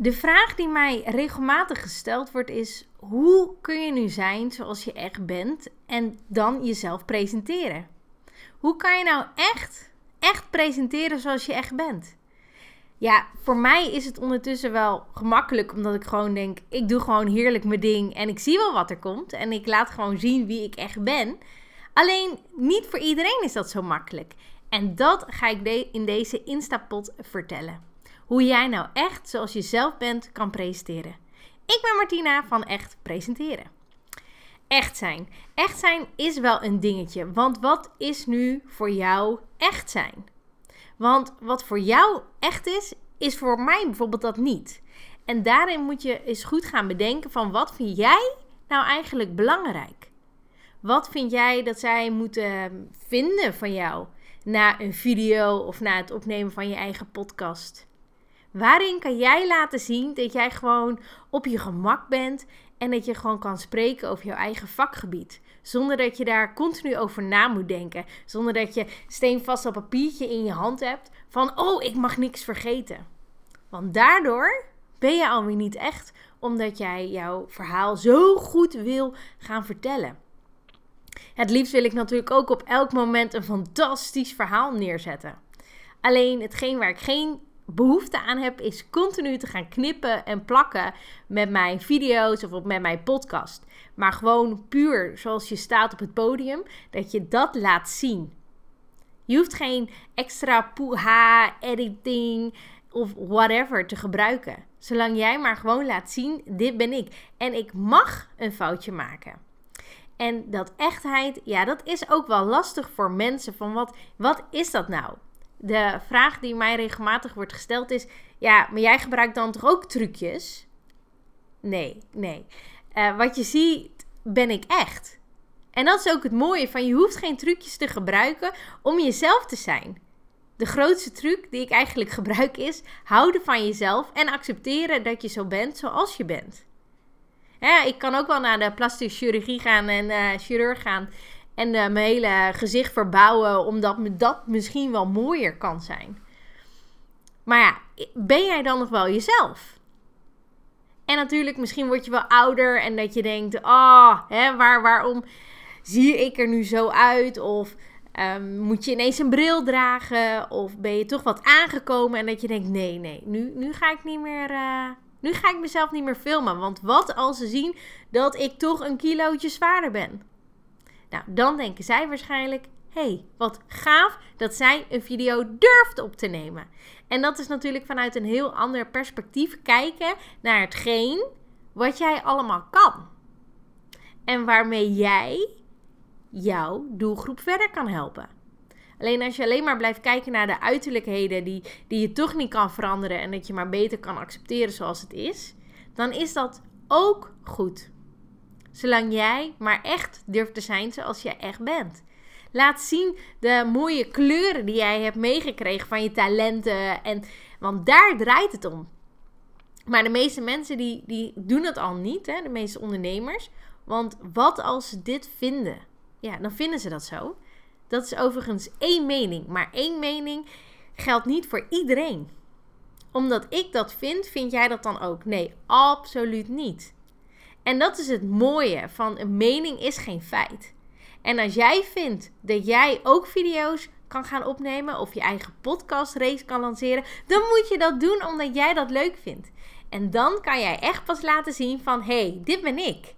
De vraag die mij regelmatig gesteld wordt is: hoe kun je nu zijn zoals je echt bent en dan jezelf presenteren? Hoe kan je nou echt, echt presenteren zoals je echt bent? Ja, voor mij is het ondertussen wel gemakkelijk, omdat ik gewoon denk: ik doe gewoon heerlijk mijn ding en ik zie wel wat er komt en ik laat gewoon zien wie ik echt ben. Alleen niet voor iedereen is dat zo makkelijk. En dat ga ik in deze Instapot vertellen. Hoe jij nou echt zoals je zelf bent kan presenteren. Ik ben Martina van Echt Presenteren. Echt zijn. Echt zijn is wel een dingetje. Want wat is nu voor jou echt zijn? Want wat voor jou echt is, is voor mij bijvoorbeeld dat niet. En daarin moet je eens goed gaan bedenken van wat vind jij nou eigenlijk belangrijk? Wat vind jij dat zij moeten vinden van jou na een video of na het opnemen van je eigen podcast? Waarin kan jij laten zien dat jij gewoon op je gemak bent en dat je gewoon kan spreken over jouw eigen vakgebied? Zonder dat je daar continu over na moet denken. Zonder dat je steenvast op papiertje in je hand hebt van oh, ik mag niks vergeten. Want daardoor ben je alweer niet echt, omdat jij jouw verhaal zo goed wil gaan vertellen. Het liefst wil ik natuurlijk ook op elk moment een fantastisch verhaal neerzetten. Alleen hetgeen waar ik geen behoefte aan heb, is continu te gaan knippen en plakken met mijn video's of met mijn podcast. Maar gewoon puur zoals je staat op het podium, dat je dat laat zien. Je hoeft geen extra poeha, editing of whatever te gebruiken. Zolang jij maar gewoon laat zien, dit ben ik. En ik mag een foutje maken. En dat echtheid, ja, dat is ook wel lastig voor mensen. Van wat, wat is dat nou? De vraag die mij regelmatig wordt gesteld is: ja, maar jij gebruikt dan toch ook trucjes? Nee, nee. Uh, wat je ziet, ben ik echt. En dat is ook het mooie van je hoeft geen trucjes te gebruiken om jezelf te zijn. De grootste truc die ik eigenlijk gebruik is houden van jezelf en accepteren dat je zo bent zoals je bent. Ik kan ook wel naar de plastische chirurgie gaan en uh, chirurg gaan en uh, mijn hele gezicht verbouwen, omdat me dat misschien wel mooier kan zijn. Maar ja, ben jij dan nog wel jezelf? En natuurlijk, misschien word je wel ouder en dat je denkt: ah, oh, waar, waarom zie ik er nu zo uit? Of um, moet je ineens een bril dragen? Of ben je toch wat aangekomen en dat je denkt: nee, nee, nu, nu ga ik niet meer. Uh, nu ga ik mezelf niet meer filmen. Want wat als ze zien dat ik toch een kilootje zwaarder ben? Nou, dan denken zij waarschijnlijk: hey, wat gaaf dat zij een video durft op te nemen. En dat is natuurlijk vanuit een heel ander perspectief kijken naar hetgeen wat jij allemaal kan. En waarmee jij jouw doelgroep verder kan helpen. Alleen als je alleen maar blijft kijken naar de uiterlijkheden die, die je toch niet kan veranderen en dat je maar beter kan accepteren zoals het is, dan is dat ook goed. Zolang jij maar echt durft te zijn zoals jij echt bent. Laat zien de mooie kleuren die jij hebt meegekregen van je talenten. En, want daar draait het om. Maar de meeste mensen die, die doen het al niet, hè? de meeste ondernemers. Want wat als ze dit vinden? Ja, dan vinden ze dat zo. Dat is overigens één mening. Maar één mening geldt niet voor iedereen. Omdat ik dat vind, vind jij dat dan ook? Nee, absoluut niet. En dat is het mooie van een mening is geen feit. En als jij vindt dat jij ook video's kan gaan opnemen of je eigen podcastrace kan lanceren, dan moet je dat doen omdat jij dat leuk vindt. En dan kan jij echt pas laten zien van hé, hey, dit ben ik.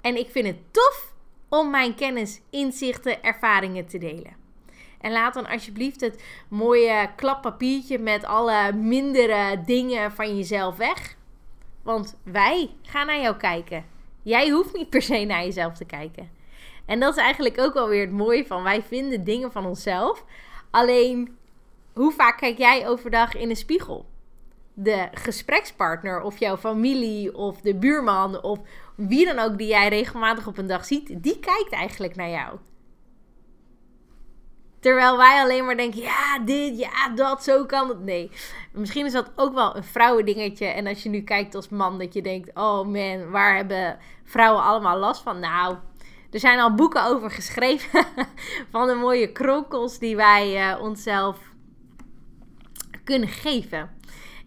En ik vind het tof om mijn kennis, inzichten, ervaringen te delen. En laat dan alsjeblieft het mooie klappapiertje met alle mindere dingen van jezelf weg. Want wij gaan naar jou kijken. Jij hoeft niet per se naar jezelf te kijken. En dat is eigenlijk ook wel weer het mooie van wij vinden dingen van onszelf. Alleen, hoe vaak kijk jij overdag in een spiegel? De gesprekspartner of jouw familie of de buurman of wie dan ook die jij regelmatig op een dag ziet, die kijkt eigenlijk naar jou. Terwijl wij alleen maar denken, ja, dit, ja, dat, zo kan het. Nee, misschien is dat ook wel een vrouwendingetje. En als je nu kijkt als man, dat je denkt, oh man, waar hebben vrouwen allemaal last van? Nou, er zijn al boeken over geschreven van de mooie kronkels die wij uh, onszelf kunnen geven.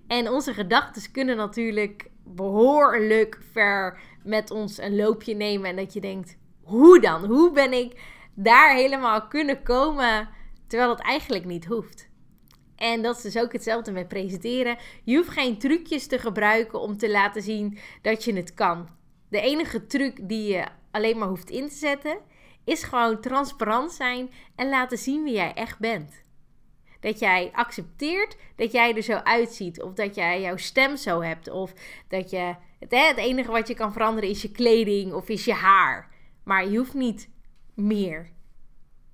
En onze gedachten kunnen natuurlijk behoorlijk ver met ons een loopje nemen. En dat je denkt, hoe dan? Hoe ben ik daar helemaal kunnen komen terwijl het eigenlijk niet hoeft? En dat is dus ook hetzelfde met presenteren. Je hoeft geen trucjes te gebruiken om te laten zien dat je het kan. De enige truc die je alleen maar hoeft in te zetten, is gewoon transparant zijn en laten zien wie jij echt bent. Dat jij accepteert dat jij er zo uitziet, of dat jij jouw stem zo hebt, of dat je het, hè, het enige wat je kan veranderen is je kleding of is je haar. Maar je hoeft niet meer.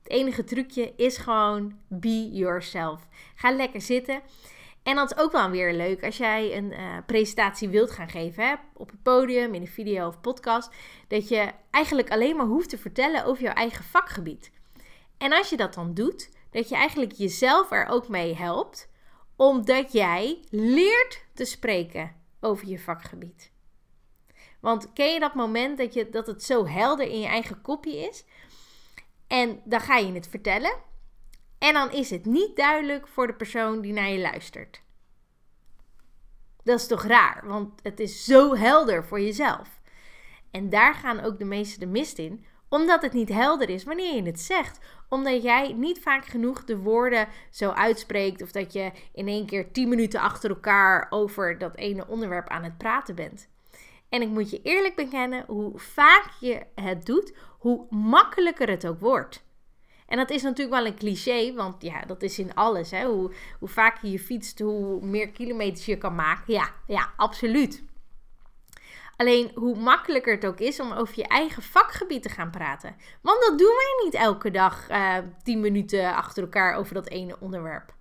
Het enige trucje is gewoon be yourself. Ga lekker zitten. En dat is ook wel weer leuk als jij een uh, presentatie wilt gaan geven hè, op het podium, in een video of podcast. Dat je eigenlijk alleen maar hoeft te vertellen over jouw eigen vakgebied. En als je dat dan doet, dat je eigenlijk jezelf er ook mee helpt, omdat jij leert te spreken over je vakgebied. Want ken je dat moment dat, je, dat het zo helder in je eigen kopje is? En dan ga je het vertellen. En dan is het niet duidelijk voor de persoon die naar je luistert. Dat is toch raar, want het is zo helder voor jezelf. En daar gaan ook de meesten de mist in, omdat het niet helder is wanneer je het zegt. Omdat jij niet vaak genoeg de woorden zo uitspreekt of dat je in één keer 10 minuten achter elkaar over dat ene onderwerp aan het praten bent. En ik moet je eerlijk bekennen, hoe vaak je het doet, hoe makkelijker het ook wordt. En dat is natuurlijk wel een cliché, want ja, dat is in alles. Hè? Hoe, hoe vaker je fietst, hoe meer kilometers je kan maken. Ja, ja, absoluut. Alleen hoe makkelijker het ook is om over je eigen vakgebied te gaan praten. Want dat doen wij niet elke dag uh, eh, 10 minuten achter elkaar over dat ene onderwerp.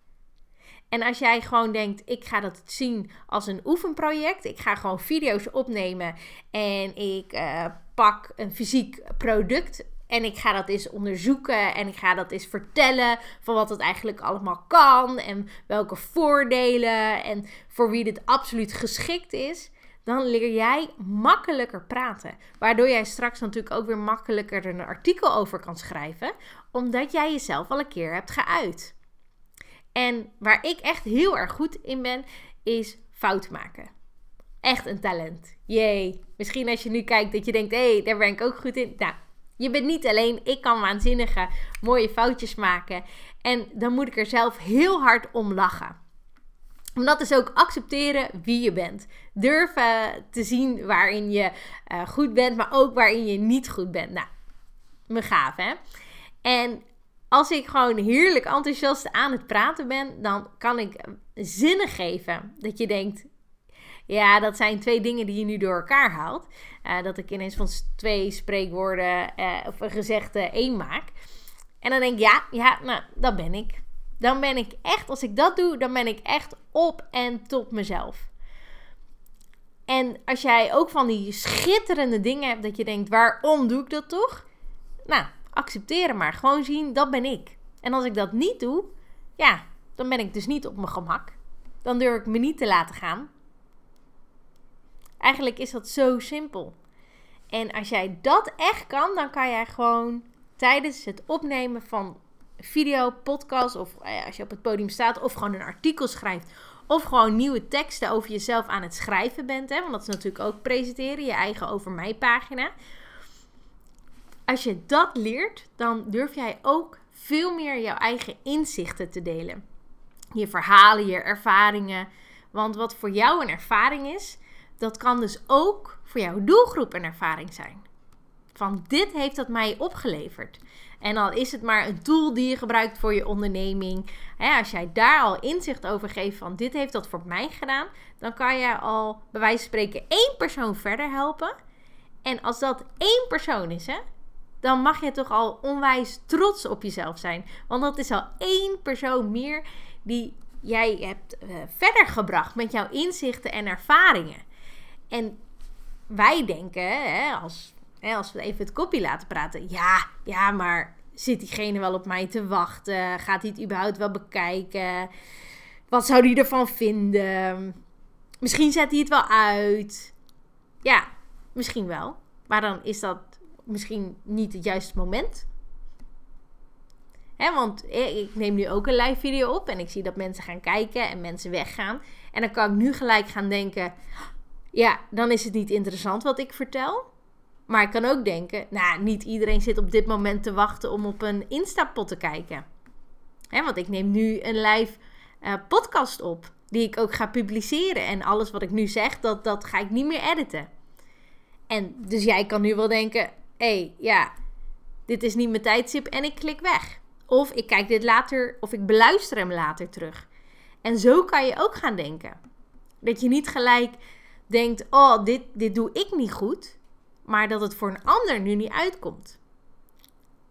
En als jij gewoon denkt, ik ga dat zien als een oefenproject. Ik ga gewoon video's opnemen en ik uh, pak een fysiek product. En ik ga dat eens onderzoeken en ik ga dat eens vertellen van wat het eigenlijk allemaal kan en welke voordelen en voor wie dit absoluut geschikt is. Dan leer jij makkelijker praten. Waardoor jij straks natuurlijk ook weer makkelijker een artikel over kan schrijven. Omdat jij jezelf al een keer hebt geuit. En waar ik echt heel erg goed in ben, is fout maken. Echt een talent. Jee. Misschien als je nu kijkt dat je denkt, hé, hey, daar ben ik ook goed in. Nou, je bent niet alleen. Ik kan waanzinnige mooie foutjes maken. En dan moet ik er zelf heel hard om lachen. Omdat is ook accepteren wie je bent. Durven te zien waarin je uh, goed bent, maar ook waarin je niet goed bent. Nou, me gaaf hè. En als ik gewoon heerlijk enthousiast aan het praten ben, dan kan ik zinnen geven. Dat je denkt, ja, dat zijn twee dingen die je nu door elkaar haalt. Uh, dat ik ineens van twee spreekwoorden uh, of een gezegde één maak. En dan denk ik, ja, ja, nou, dat ben ik. Dan ben ik echt, als ik dat doe, dan ben ik echt op en top mezelf. En als jij ook van die schitterende dingen hebt dat je denkt, waarom doe ik dat toch? Nou, accepteren maar. Gewoon zien, dat ben ik. En als ik dat niet doe, ja, dan ben ik dus niet op mijn gemak. Dan durf ik me niet te laten gaan. Eigenlijk is dat zo simpel. En als jij dat echt kan, dan kan jij gewoon tijdens het opnemen van video, podcast of eh, als je op het podium staat of gewoon een artikel schrijft of gewoon nieuwe teksten over jezelf aan het schrijven bent, hè, want dat is natuurlijk ook presenteren, je eigen over mij pagina als je dat leert, dan durf jij ook veel meer jouw eigen inzichten te delen. Je verhalen, je ervaringen. Want wat voor jou een ervaring is, dat kan dus ook voor jouw doelgroep een ervaring zijn. Van dit heeft dat mij opgeleverd. En dan is het maar een tool die je gebruikt voor je onderneming. als jij daar al inzicht over geeft van dit heeft dat voor mij gedaan, dan kan je al bij wijze van spreken één persoon verder helpen. En als dat één persoon is, hè, dan mag je toch al onwijs trots op jezelf zijn. Want dat is al één persoon meer die jij hebt uh, verder gebracht met jouw inzichten en ervaringen. En wij denken, hè, als, hè, als we even het kopje laten praten, ja, ja, maar zit diegene wel op mij te wachten? Gaat hij het überhaupt wel bekijken? Wat zou hij ervan vinden? Misschien zet hij het wel uit. Ja, misschien wel. Maar dan is dat misschien niet het juiste moment. Want ik neem nu ook een live video op en ik zie dat mensen gaan kijken en mensen weggaan. En dan kan ik nu gelijk gaan denken: ja, dan is het niet interessant wat ik vertel. Maar ik kan ook denken: nou, niet iedereen zit op dit moment te wachten om op een Instapot te kijken. Want ik neem nu een live uh, podcast op, die ik ook ga publiceren. En alles wat ik nu zeg, dat, dat ga ik niet meer editen. En dus jij kan nu wel denken: hey, ja, dit is niet mijn tijdstip en ik klik weg. Of ik kijk dit later, of ik beluister hem later terug. En zo kan je ook gaan denken. Dat je niet gelijk denkt: oh, dit, dit doe ik niet goed. Maar dat het voor een ander nu niet uitkomt.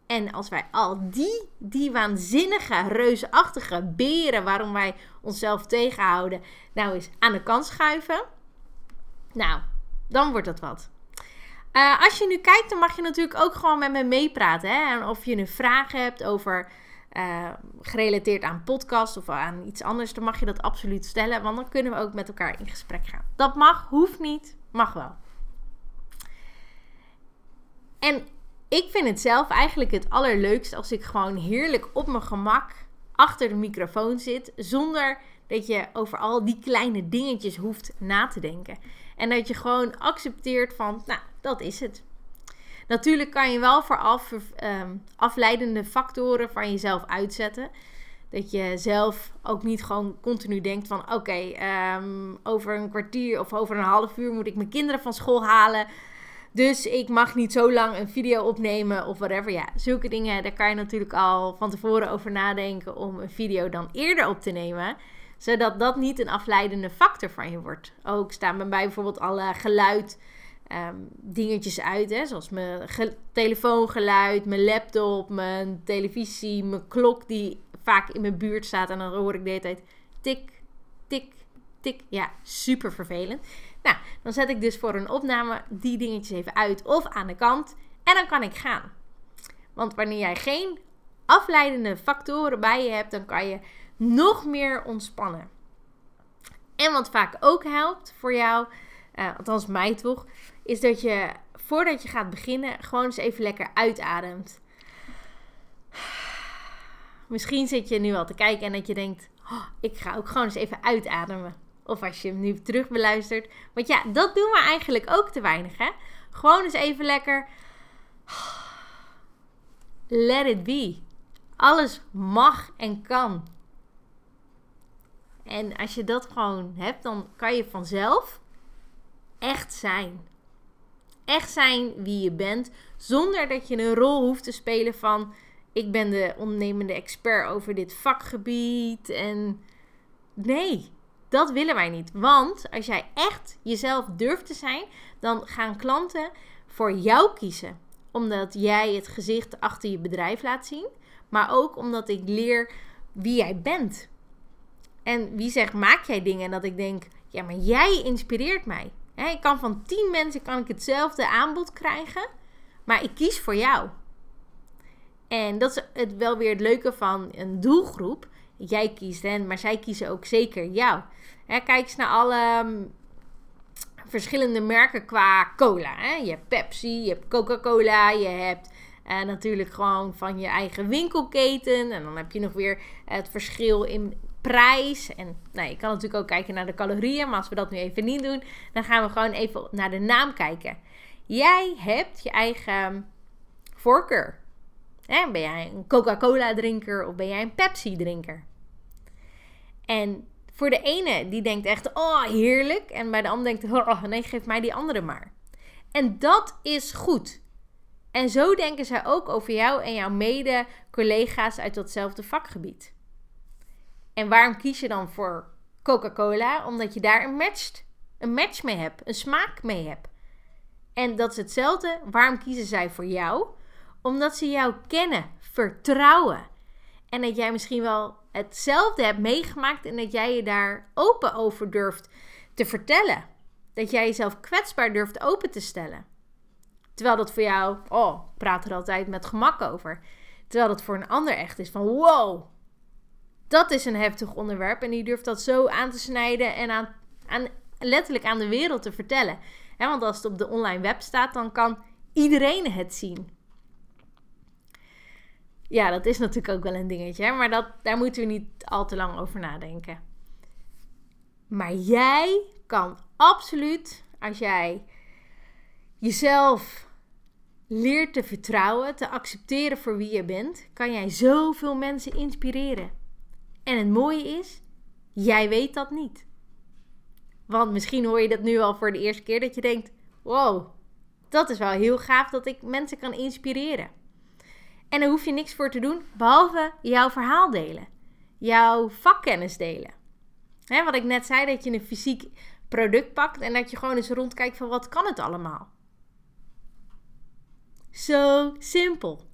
En als wij al die, die waanzinnige, reusachtige beren waarom wij onszelf tegenhouden, nou eens aan de kant schuiven. Nou, dan wordt dat wat. Uh, als je nu kijkt, dan mag je natuurlijk ook gewoon met me meepraten. Hè? En of je nu vragen hebt over uh, gerelateerd aan podcast of aan iets anders, dan mag je dat absoluut stellen. Want dan kunnen we ook met elkaar in gesprek gaan. Dat mag, hoeft niet, mag wel. En ik vind het zelf eigenlijk het allerleukst als ik gewoon heerlijk op mijn gemak achter de microfoon zit. Zonder dat je over al die kleine dingetjes hoeft na te denken. En dat je gewoon accepteert van, nou, dat is het. Natuurlijk kan je wel vooraf um, afleidende factoren van jezelf uitzetten. Dat je zelf ook niet gewoon continu denkt van oké, ehm, over een kwartier of over een half uur moet ik mijn kinderen van school halen. Dus ik mag niet zo lang een video opnemen of whatever. Ja, zulke dingen, daar kan je natuurlijk al van tevoren over nadenken om een video dan eerder op te nemen. Zodat dat niet een afleidende factor van je wordt. Ook staan bij mij bijvoorbeeld alle geluid Ehm, dingetjes uit. Hè, zoals mijn telefoongeluid, mijn laptop, mijn televisie, mijn klok die vaak in mijn buurt staat. En dan hoor ik de hele tijd tik, tik, tik. Ja, super vervelend. Nou, dan zet ik dus voor een opname die dingetjes even uit of aan de kant. En dan kan ik gaan. Want wanneer jij geen afleidende factoren bij je hebt, dan kan je nog meer ontspannen. En wat vaak ook helpt voor jou, uh, althans mij toch, is dat je voordat je gaat beginnen gewoon eens even lekker uitademt. Misschien zit je nu al te kijken en dat je denkt: oh, ik ga ook gewoon eens even uitademen. Of als je hem nu terug beluistert. Want ja, dat doen we eigenlijk ook te weinig, hè? Gewoon eens even lekker. Let it be. Alles mag en kan. En als je dat gewoon hebt, dan kan je vanzelf echt zijn echt zijn wie je bent, zonder dat je een rol hoeft te spelen van ik ben de ondernemende expert over dit vakgebied en nee, dat willen wij niet. Want als jij echt jezelf durft te zijn, dan gaan klanten voor jou kiezen. Omdat jij het gezicht achter je bedrijf laat zien, maar ook omdat ik leer wie jij bent. En wie zegt, maak jij dingen? En dat ik denk, ja, maar jij inspireert mij ik kan van 10 mensen kan ik hetzelfde aanbod krijgen, maar ik kies voor jou. En dat is het wel weer het leuke van een doelgroep. Jij kiest hen, maar zij kiezen ook zeker jou. kijk eens naar alle mm, verschillende merken qua cola. Je hebt Pepsi, je hebt Coca-Cola, je hebt uh, natuurlijk gewoon van je eigen winkelketen. En dan heb je nog weer het verschil in prijs. En nou, je kan natuurlijk ook kijken naar de calorieën. Maar als we dat nu even niet doen, dan gaan we gewoon even naar de naam kijken. Jij hebt je eigen voorkeur. Ben jij een Coca-Cola drinker of ben jij een Pepsi drinker? En voor de ene die denkt echt, oh heerlijk. En bij de ander denkt, oh nee, geef mij die andere maar. En dat is goed. En zo denken zij ook over jou en jouw mede-collega's uit datzelfde vakgebied. En waarom kies je dan voor Coca-Cola? Omdat je daar een match, een match mee hebt, een smaak mee hebt. En dat is hetzelfde. Waarom kiezen zij voor jou? Omdat ze jou kennen, vertrouwen. En dat jij misschien wel hetzelfde hebt meegemaakt en dat jij je daar open over durft te vertellen. Dat jij jezelf kwetsbaar durft open te stellen. Terwijl dat voor jou, oh, praat er altijd met gemak over. Terwijl dat voor een ander echt is van wow, dat is een heftig onderwerp. En die durft dat zo aan te snijden en aan, aan, letterlijk aan de wereld te vertellen. want als het op de online web staat, dan kan iedereen het zien. Ja, dat is natuurlijk ook wel een dingetje. Maar dat, daar moeten we niet al te lang over nadenken. Maar jij kan absoluut, als jij jezelf leert te vertrouwen, te accepteren voor wie je bent, kan jij zoveel mensen inspireren. En het mooie is, jij weet dat niet. Want misschien hoor je dat nu al voor de eerste keer dat je denkt: wow, dat is wel heel gaaf dat ik mensen kan inspireren. En daar hoef je niks voor te doen, behalve jouw verhaal delen, jouw vakkennis delen. Wat ik net zei, dat je een fysiek product pakt en dat je gewoon eens rondkijkt van wat kan het allemaal. Zo simpel.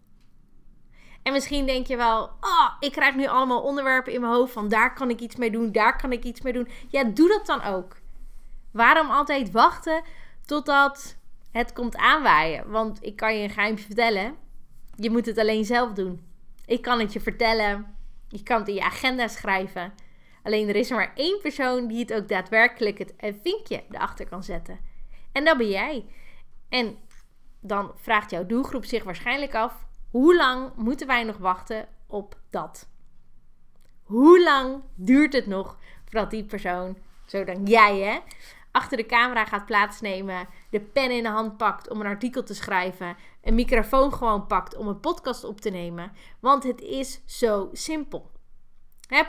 En misschien denk je wel, oh, ik krijg nu allemaal onderwerpen in mijn hoofd van daar kan ik iets mee doen, daar kan ik iets mee doen. Ja, doe dat dan ook. Waarom altijd wachten totdat het komt aanwaaien? Want ik kan je een geheimje vertellen. Je moet het alleen zelf doen. Ik kan het je vertellen. Je kan het in je agenda schrijven. Alleen er is maar één persoon die het ook daadwerkelijk het vinkje erachter kan zetten. En dat ben jij. En dan vraagt jouw doelgroep zich waarschijnlijk af: hoe lang moeten wij nog wachten op dat? Hoe lang duurt het nog voordat die persoon, zo dan jij hè, achter de camera gaat plaatsnemen, de pen in de hand pakt om een artikel te schrijven, een microfoon gewoon pakt om een podcast op te nemen? Want het is zo simpel.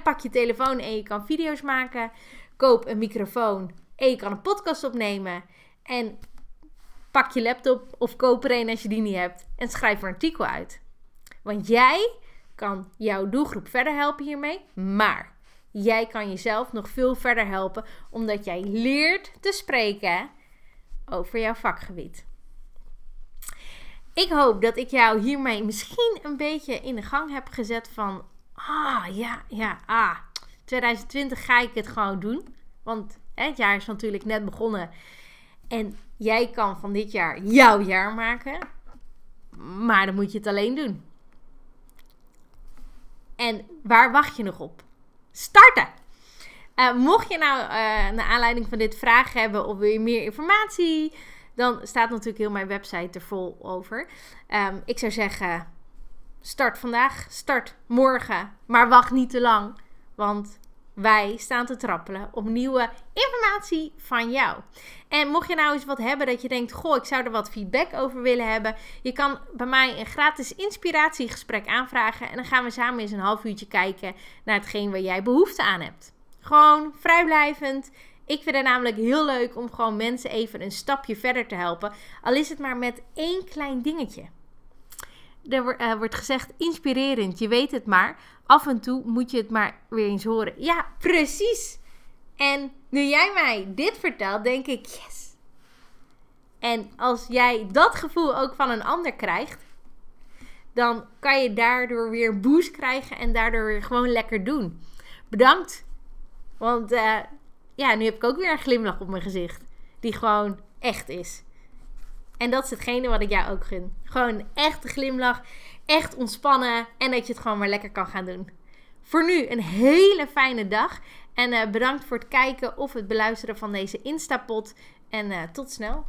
Pak je telefoon en je kan video's maken. Koop een microfoon en je kan een podcast opnemen. En pak je laptop of koop er een als je die niet hebt en schrijf een artikel uit. Want jij kan jouw doelgroep verder helpen hiermee, maar jij kan jezelf nog veel verder helpen omdat jij leert te spreken over jouw vakgebied. Ik hoop dat ik jou hiermee misschien een beetje in de gang heb gezet van ah ja, ja, ah, 2020 ga ik het gewoon doen. Want hè, het jaar is natuurlijk net begonnen. En jij kan van dit jaar jouw jaar maken. Maar dan moet je het alleen doen. En waar wacht je nog op? Starten! Uh, mocht je nou uh, naar aanleiding van dit vragen hebben of wil je meer informatie, dan staat natuurlijk heel mijn website er vol over. Um, ik zou zeggen, start vandaag, start morgen, maar wacht niet te lang, want wij staan te trappelen op nieuwe informatie van jou. En mocht je nou eens wat hebben dat je denkt: Goh, ik zou er wat feedback over willen hebben. Je kan bij mij een gratis inspiratiegesprek aanvragen. En dan gaan we samen eens een half uurtje kijken naar hetgeen waar jij behoefte aan hebt. Gewoon vrijblijvend. Ik vind het namelijk heel leuk om gewoon mensen even een stapje verder te helpen. Al is het maar met één klein dingetje. Er uh, wordt gezegd inspirerend, je weet het maar. Af en toe moet je het maar weer eens horen. Ja, precies. En nu jij mij dit vertelt, denk ik, yes. En als jij dat gevoel ook van een ander krijgt, dan kan je daardoor weer boost krijgen en daardoor weer gewoon lekker doen. Bedankt. Want uh, ja, nu heb ik ook weer een glimlach op mijn gezicht. Die gewoon echt is. En dat is hetgene wat ik jou ook gun. Gewoon een echte glimlach, echt ontspannen en dat je het gewoon maar lekker kan gaan doen. Voor nu een hele fijne dag en uh, bedankt voor het kijken of het beluisteren van deze Instapot. En uh, tot snel.